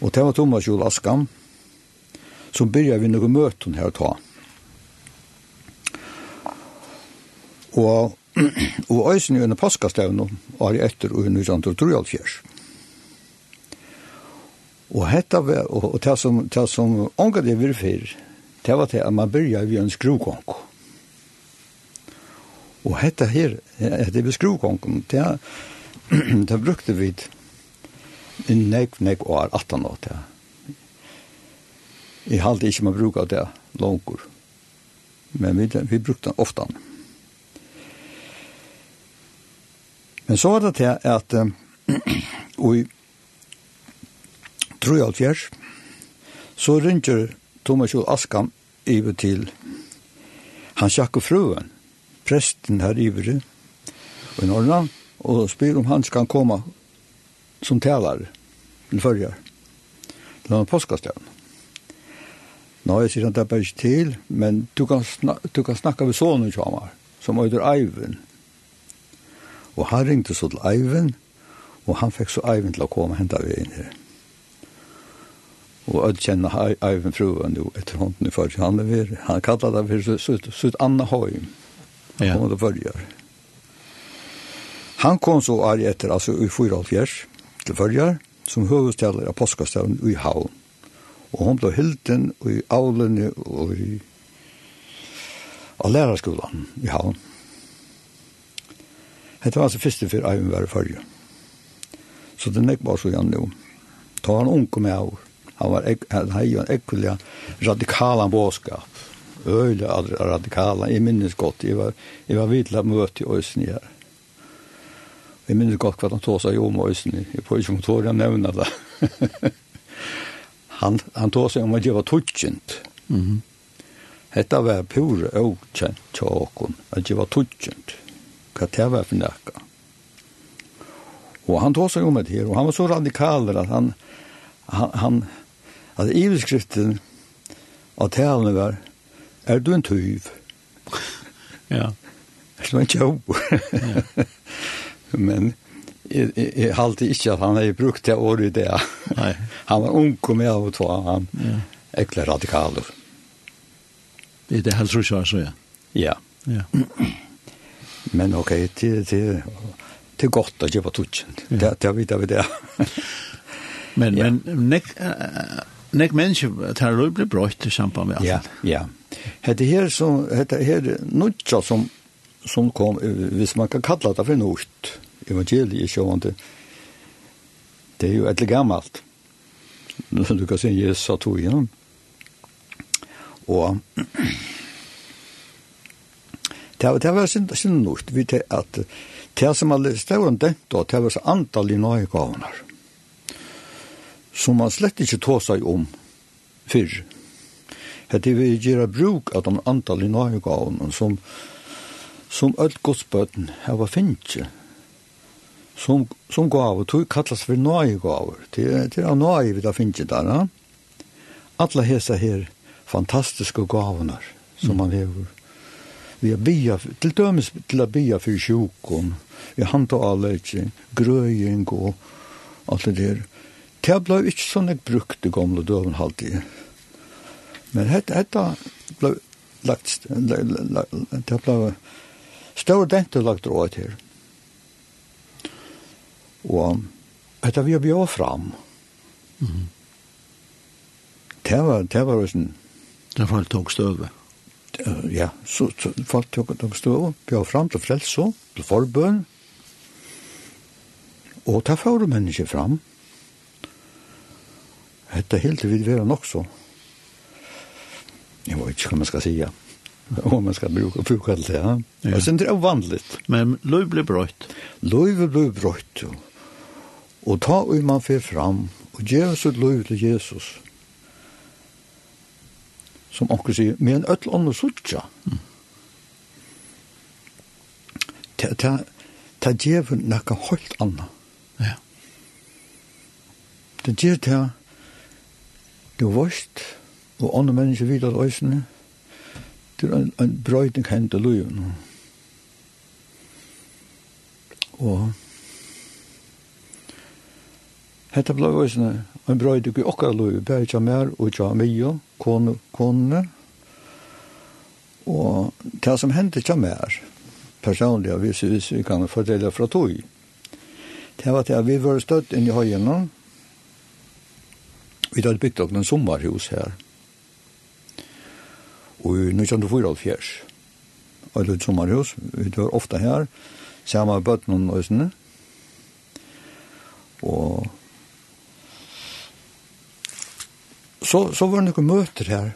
Og det var Thomas Jol Askam, som byrja vi noen møten her ta. Og, og øysen i under paskastevn og har etter og under andre trojalfjers. Og hetta var, og, og det som, det som ångat jeg virfer, det var til at man byrja vi en skruvgong. Og hetta her, det er skruvgongen, det, det brukte vi i nek, nek år, 18 år, det. Jeg halte ikke man bruka det langer, men vi, vi brukte den ofta. Men så var det til at og i 73 så ringer Thomas Jol Askam iver til hans Jakob Fruen, presten her ivre og i Norrland, og spyr om han skal komme som taler til førjar, til han påskastjøren. Nå, jeg sier han, det er bare ikke til, men du kan, snak du kan snakke med sonen til ham som øyder Eivind. Og han ringte så til Eivind, og han fikk så Eivind til å komme og hente vi inn her. Og jeg kjenner Eivind fruen jo etter hånden i først, han er ved, han kallet det for sitt, sitt Anna Høym. Han kom til Førjar. Han kom så år etter, altså i 4,5 til Førjar, som høvestaler av påskastavn i Havn. Og hon ble hilden i Aulene og i av lærerskolan i Havn. Hette var altså første for Eivind var i Førjar. Så det nek var så igjen nå. Ta han unge med av. Han var ek, han hei en ekkulia radikala båskap øyla radikala. Jeg minnes godt, jeg var, jeg var vidla møte i Øysen her. Jeg minnes godt hva han tog seg om Øysen. Jeg får ikke om tåret han nevna det. han, han tog seg om at jeg var tutsjent. Mm -hmm. Hetta var pure okjent tjåkon, at jeg var tutsjent. Hva det var for nekka. Og han tog seg om det her, og han var så radikaler at han, han, han at iveskriften av talene var er du en tyv? ja. Er du en tjov? ja. Men jeg, jeg, jeg halte ikke at han har brukt det året i det. Nei. Han var ung og med av og tog han ja. ekle radikaler. Det er det helst russer, så ja. Ja. ja. Men ok, det, det, det er godt at jeg var tutsen. Ja. Det, det vet vi det. men, ja. men nek, uh, nek mennesker tar det blir brøtt i samband med alt. Ja, ja. Hette her, så, hette her nudja som, som kom, hvis man kan kalla det for nudj, evangeliet sjående, det er jo etter gammalt. Du kan se Jesus sa tog igjennom. Og det var, det var sin, sin nudj, vi til at det som alle stod om det, det var så antall i nøye nøygavunar som man slett ikke tog seg om før. Hette vi gjøre bruk av de antall i nøyegavene som, som alt godsbøten hava var finnes. Som, som gav, tog kallas for nøyegaver. Til, til av nøye vi da finnes der. Ja? Alla hesa her fantastiske gavene som man lever. Vi har bia, til dømes til å bia for sjukken, vi handta alle ikke, grøying og alt det der det ble ikke sånn jeg brukte gamle døven halvtid. Men dette ble lagt, det ble større dente lagt råd her. Og dette vi bjør fram. Mm. Det var, det var sånn... Det var tok støve. Ja, så, så folk tok, tok støve, bjør fram til frelse, til forbøn. Og ta får mennesker fram. Mm Hetta helt vil vera nok så. Jeg vet ikke hva man skal si, ja. Om man skal bruke, bruke alt det, ja. ja. Jeg synes det er vanligt. Men løy blir brøyt? Løy ble brøyt, jo. Og ta og man fer fram, og gjør oss et løy til Jesus. Som anker sier, med en øtl ånd og suttja. Ta, ta, ta gjør nekka helt anna. Ja. Det gjør det det var vårt, og andre mennesker vidt at øsene, det var en, en brøyting hendt til løyene. Og Hetta blei òsne, ein brøydig i okkar loju, bæri tja mer og tja mio, kone, kone. Og det som hendte tja mer, personlig, hvis hvis vi kan fordele fra tog, det var til at vi var støtt inn i høyene, vi hadde bygd opp en sommerhus her. Og nå kjent du for alt fjers. Og det sommerhus, vi var ofte her, sammen med bøttene og øsene. Og så, så var det noen møter her.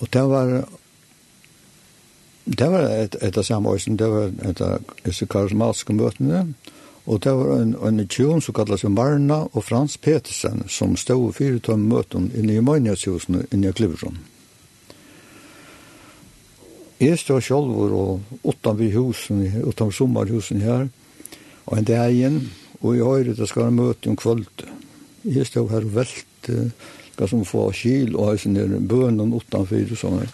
Og det var Det var et, et av samme åsen, det var et av disse karismatiske møtene, og Og det var en, en tjon som kallet seg Marna og Frans Petersen som stod fire tømme møten inne i Magnashusen inne i Klivron. Jeg stod selv og utan vi husen, utan sommerhusen her, og en dag igjen, og jeg høyre det skal være møte om kvöld. Jeg stod her og velte, hva som få kil og høysen der, bønnen utanfor, som er,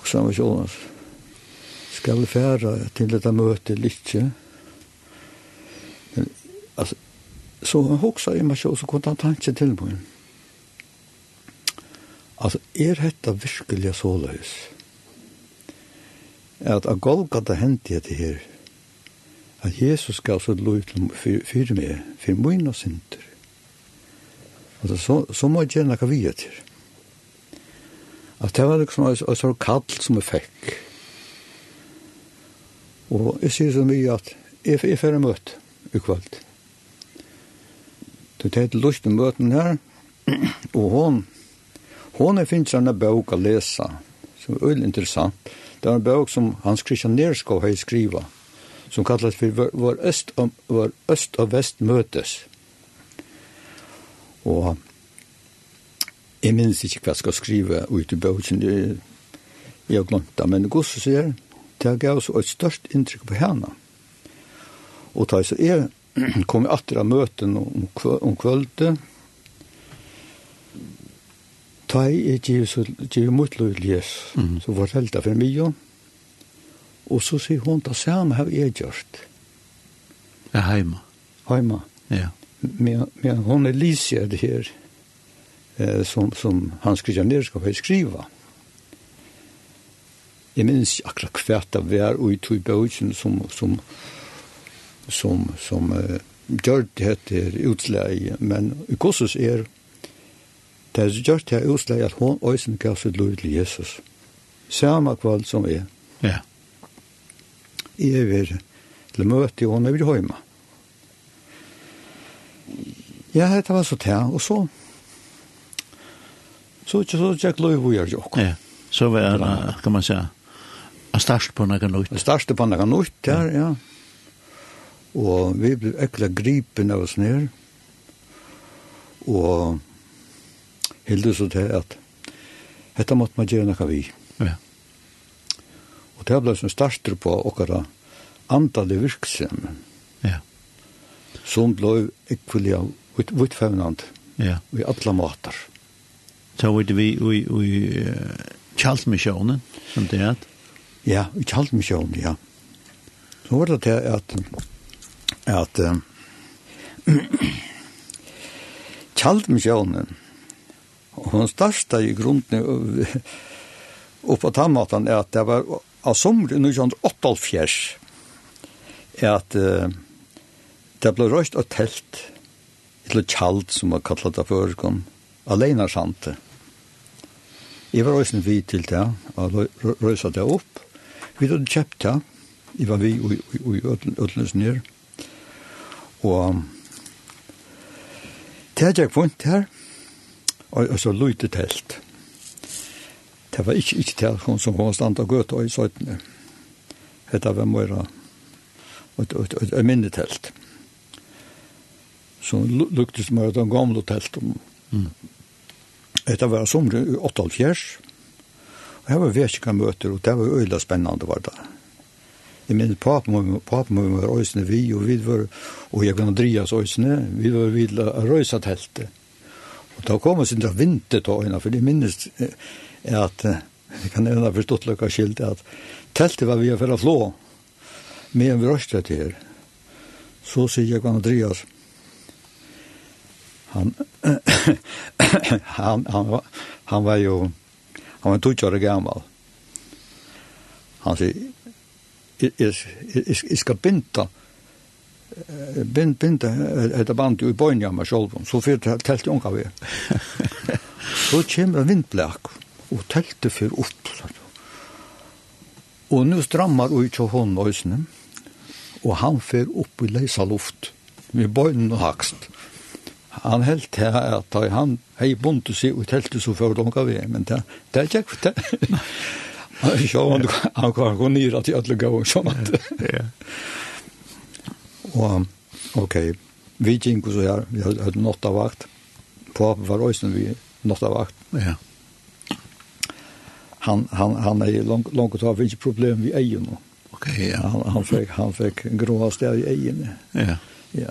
og samme kjolans. Skal vi fære til dette møtet litt, ikke? så hoksa i meg sjå, så kunne han en tanke til meg. Altså, er dette virkelig så løs? At av Golgata hendte jeg til her, at Jesus gav så lov til for meg, for min og synder. Altså, så, så må jeg gjøre noe vi er til. At det var liksom en sånn kall som jeg fikk. Og jeg sier så mye at jeg, jeg får møte i kveld. Det tar til lust møten her, og hon, hon er finnes en bøk å lese, som er veldig interessant. Det er en bøk som Hans Christian Nerskov har skrivet, som kallas for Vår øst og, vår øst og vest møtes. Og jeg minnes ikke hva jeg skal skrive ut i bøkken, jeg har glemt det, men Gosse sier, det gav oss et størst inntrykk på henne. Og da så er kom vi atter av møten om, om kvöldet. Ta i giv mot lov til Jes, lojlies, så var helda for mye. Og så sier hun, det samme har jeg gjort. Ja, heima. Heima. Ja. Men, men hon er lyser det her, eh, som, som han skriver ned, skal jeg skriva. Jeg minns akkurat hvert av hver og i tog bøkken som, som, som som, som uh, gjør det heter utleie, men i kursus er det er gjort det utleie at hon øysen gav sitt lov til Jesus. Samme kvall som er. Ja. Jeg vil til møte og hun er hjemme. Ja, det var så det, og så så så så tjekk lov hvor jeg gjør. Ja, så var det, kan man säga, en starst på noe nytt. Starst på noe nytt, ja, ja. Og vi ble ekkert gripen av oss ned. Og hilde så til at dette måtte man gjøre noe vi. Ja. Og det ble som starter på okkara antallet virksomhet. Ja. Som ble ekvillig av vittfevnand. Ja. I alle måter. Så var det vi i, i uh, Kjaldmisjonen, som det er? Ja, i Kjaldmisjonen, ja. Så var det til at at uh, kjaldmisjonen, hun største i grunden oppe på tannmaten er at det var av sommer i 1988 er at uh, det ble røst og telt til kjald som var kallet av førekom alene sante jeg var røysen vid til det og røysa det opp vi hadde kjøpt det jeg var vi i ødelnes nere Og det er jeg funnet her, og, og så lydde telt. Det var ikke, ikke til hun som kom stand og gøt og i søytene. Det var mora et, et, et, et minne telt. Så luktes mora den gamle telten. Mm. Det var sommer i 88, Og her var vekka møter, og det var øyla spennende var det. Jeg minns papen min var øysene vi, og vi var, og jeg kan drias øysene, vi var vidla røysa teltet. Og da kom oss inn vinter til øyna, for jeg minnes at, jeg kan nevna forstått lukka skilt, at teltet var vi for å flå, med en vrøst til her. Så sier jeg kan drias, han, han, han, var, han var jo, han var 20 år gammal. Han sier, jeg skal binda bind, binda etter band i bøyne av meg selv, så fyrir jeg telt unga vi. så kommer en og teltet fyr opp. Og nu strammar ui tjo hon øysene, og han fyrir opp i leisa luft, med bøyne og hakst. Han helt til at han hei bunte seg og teltet så fyr unga vi, men det er ikke det. Ja, han han kan gå ner att jag lägger och sånt. Ja. Och okej, vi gick så här, vi hade något av vakt. På var rösten vi något av vakt. Ja. Han han han är långt långt av, finns problem vi är ju nu. Okej, ja. Han han fick han fick gråa stäv i ägen. Ja. Ja.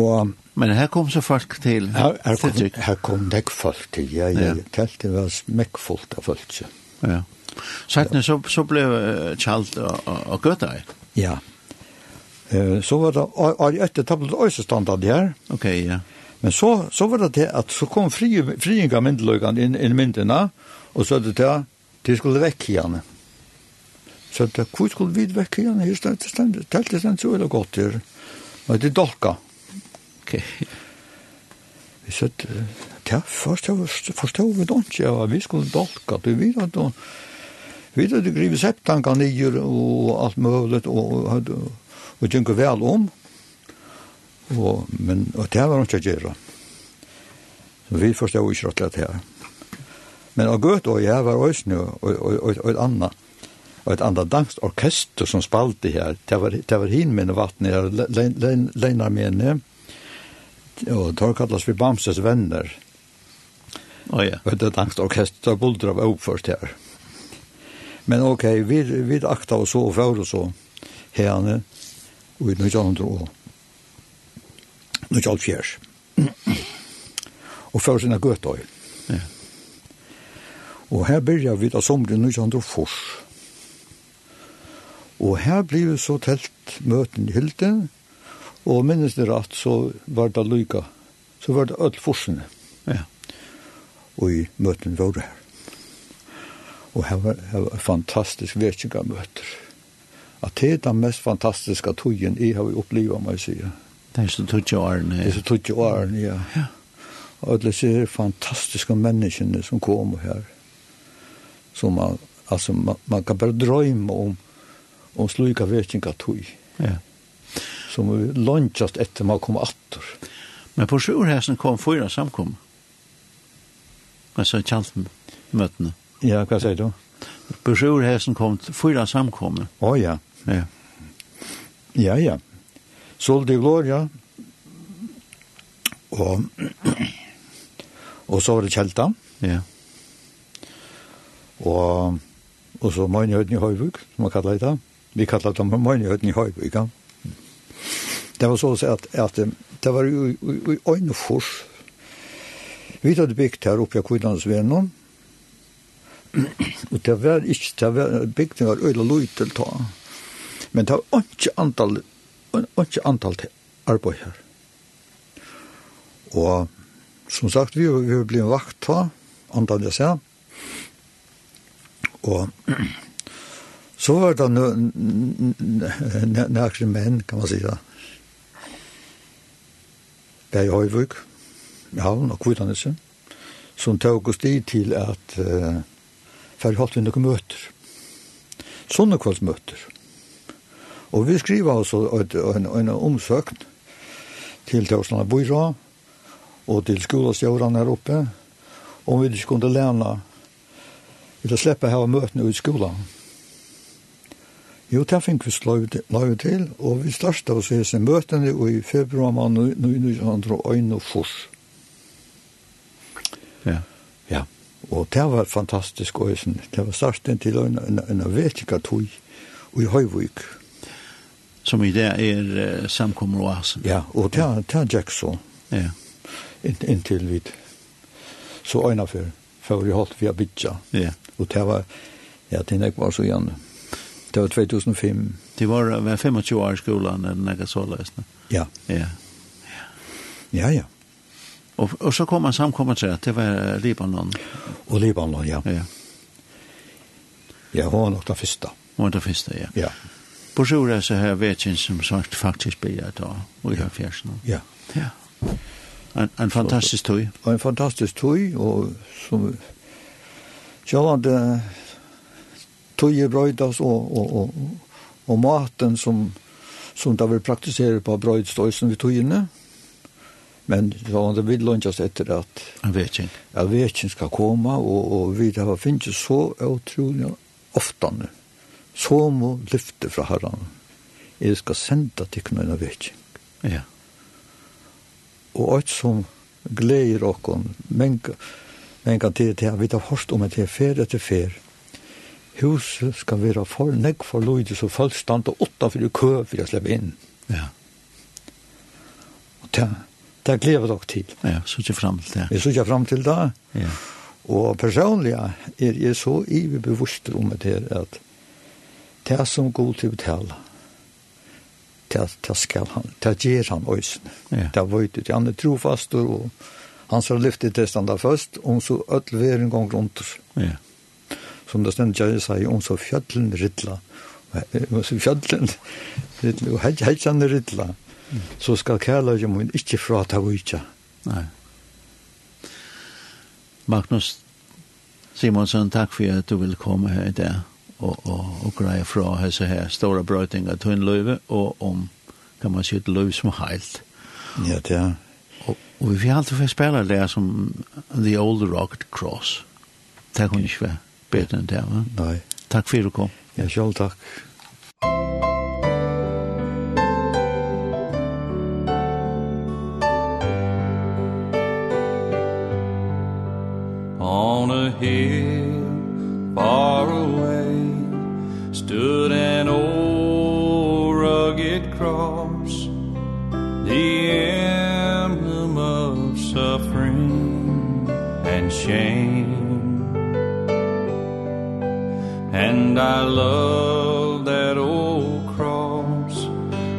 Og, Men her kom så folk til? Her, her, kom, Fredrik. her kom deg folk til, ja. ja. ja. telte det var smekkfullt av folk. Ja. Sættene så, så ble Kjald og Gøtøy? Ja. Så var det, og og etter tablet øysestandet der. Ok, ja. Men så, så var det til at så kom fri, friinga myndeløkene inn i myndene, og så er det til at de skulle vekk igjen. Så det, hvor skulle vi vekk igjen? Her stendt, stendt, teltet stendt så veldig godt her. Og det er dolka. Ja Vi sett ja, først forstod vi det ikke, ja, vi skulle dolka, du vet at du, vi hadde grivet septanker nyer og alt mulig, og, og, og vel om, og, men, og det var ikke å gjøre. Så vi forstod ikke rett og Men og gøt og jeg var også nå, og, et annet, og et annet danskorkester som spalte her, det var, det var hin med vattnet her, leinar mene, og tar kallas vi Bamses venner. Oh, ja. Og det er dansk orkester bulder av oppførst her. Men ok, vi, vi akta og så og før og så herne og i 1900 og 1904. og før sinne gøtøy. Ja. Og her byrja vi da somren 1904. Og her blir vi så telt møten i Hilden, Og minnes det rett, så var det lykka. Så var det ødel forsene. Ja. Og i møten var det her. Og her var, her var fantastisk vekkinga møter. At det er den mest fantastiske togjen jeg har opplevd, må jeg si. Det er så tog årene. Det er så tog årene, ja. ja. Og alle disse fantastiske menneskene som kommer her. Som man, altså, man, man kan bare drømme om, om slika vekkinga tog. Ja som vi lunchast etter man kom attor. Men på sjurhäsen kom fyra samkom. Alltså chansen mötena. Ja, vad säger du? På sjurhäsen kom fyra samkom. Åh oh, ja. Ja. Ja, ja. Sol de gloria. Og og så var det kjelta. Ja. Og og så mine i Høyvuk, som man kallar det. Vi kallar det mine i Høyvuk, ja. Det var så att, att det var ju Öjnefors. Vi hade byggt här uppe i Kvidansvännen. Och det var inte, det var byggt var öjla lojtel ta. Men det var inte antal, inte antal arbeid her. Og som sagt, vi, vi ble en vakt ta, antal jeg sier. Og så var det noen nækre menn, kan man si det, var i Høyvøk, i Havn og Kvitanese, som tog oss dit til at uh, færre holdt vi noen møter. Sånne kveldsmøter. Og vi skriver altså et, en, en omsøkn til Tørsland Bøyra og til skolastjøren her oppe, om vi ikke kunne lene, eller slippe her møtene ut i skolen. Jo, det fikk vi løyve til, og vi startet oss hese møtene i februar måned 1901 og fors. Ja. Ja, og det var fantastisk også. Det var starten til en, en, en vetika tog i Høyvøk. Som i det er uh, samkommer og asen. Ja, og det er så Ja. Inn, inntil vidt. Så øyne før, før vi holdt via bytja. Ja. Og det var, ja, det er var så gjerne. Ja Det var 2005. Det var, var 25 år i skolan när jag så läsna. Ja. Ja. Ja, ja. Och, och så kom man samkommet till att det var Libanon. Och Libanon, ja. Ja. Ja, hon var nog den första. Hon var den första, ja. Ja. På Sjura så här vet jag som sagt faktiskt blir jag då. Och jag ja. fjärsen. Ja. Ja. En, en fantastisk tøy. En fantastisk tøy, og som... Sjålande tøye brøydas og, og, og, og maten som, som da vil praktisere på brøydstøysen vi tøyene. Men så det vil lønnes etter at vekking. Ja, vekking skal komme, og, og vi har finnet så utrolig oftane. Så må lyfte fra herren. Jeg skal sende til knøyne vekking. Ja. Og alt som gleder åkken, men, men kan til at vi har hørt om at det er fer etter fer, huset skal være for nekk for løyde, så folk standa åtta for kø for å slippe inn. Ja. Og det, det gleder dere til. Ja, så ikke frem til det. Jeg så ikke frem til det. Ja. Og personlig er jeg så ivig bevisst om det her, at det er som god til å betale, det, det skal han, det gjør han øysene. Ja. Det vet du, han er trofast, og han skal lyfte til standard først, og så ødelver en gang rundt. Ja som det stendt jeg sier, om så fjøtlen rittla, og så fjøtlen rittla, og heitjande rittla, så skal kærløyja mun ikkje frata vujtja. Nei. Magnus Simonsson, takk for at du vil komme her i dag og, og, og greie fra hese her store brøytinga tunnløyve og om, kan man si, et løyv som heilt. Ja, det er. Og, og vi får alltid få spela det som The Old Rocket Cross. Det kunne ikke være bedre enn det. Va? Nei. Takk for du kom. Ja, selv takk. On a hill far away stood an old rugged cross the emblem of suffering and shame And I love that old cross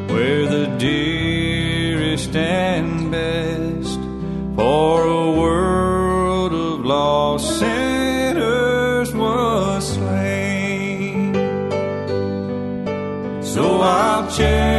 Where the dearest and best For a world of lost sinners was slain. So I'll change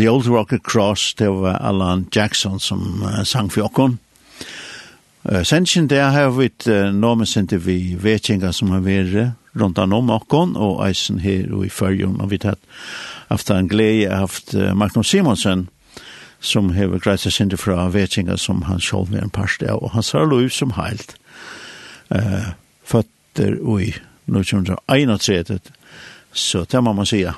The Old Rocket Cross, det var Alan Jackson som uh, sang for okkon. Uh, Sensjen der har vi et uh, nomen sendte vi vetjenga som har vært rundt om okkon, og eisen her og i fyrjon, og vi tatt haft en glede haft uh, Magnus Simonsen, som har greit seg sendte fra vetjenga som han sjål med en parst av, og han sa lov som heilt. Uh, Føtter og i 1931, så det må man sige.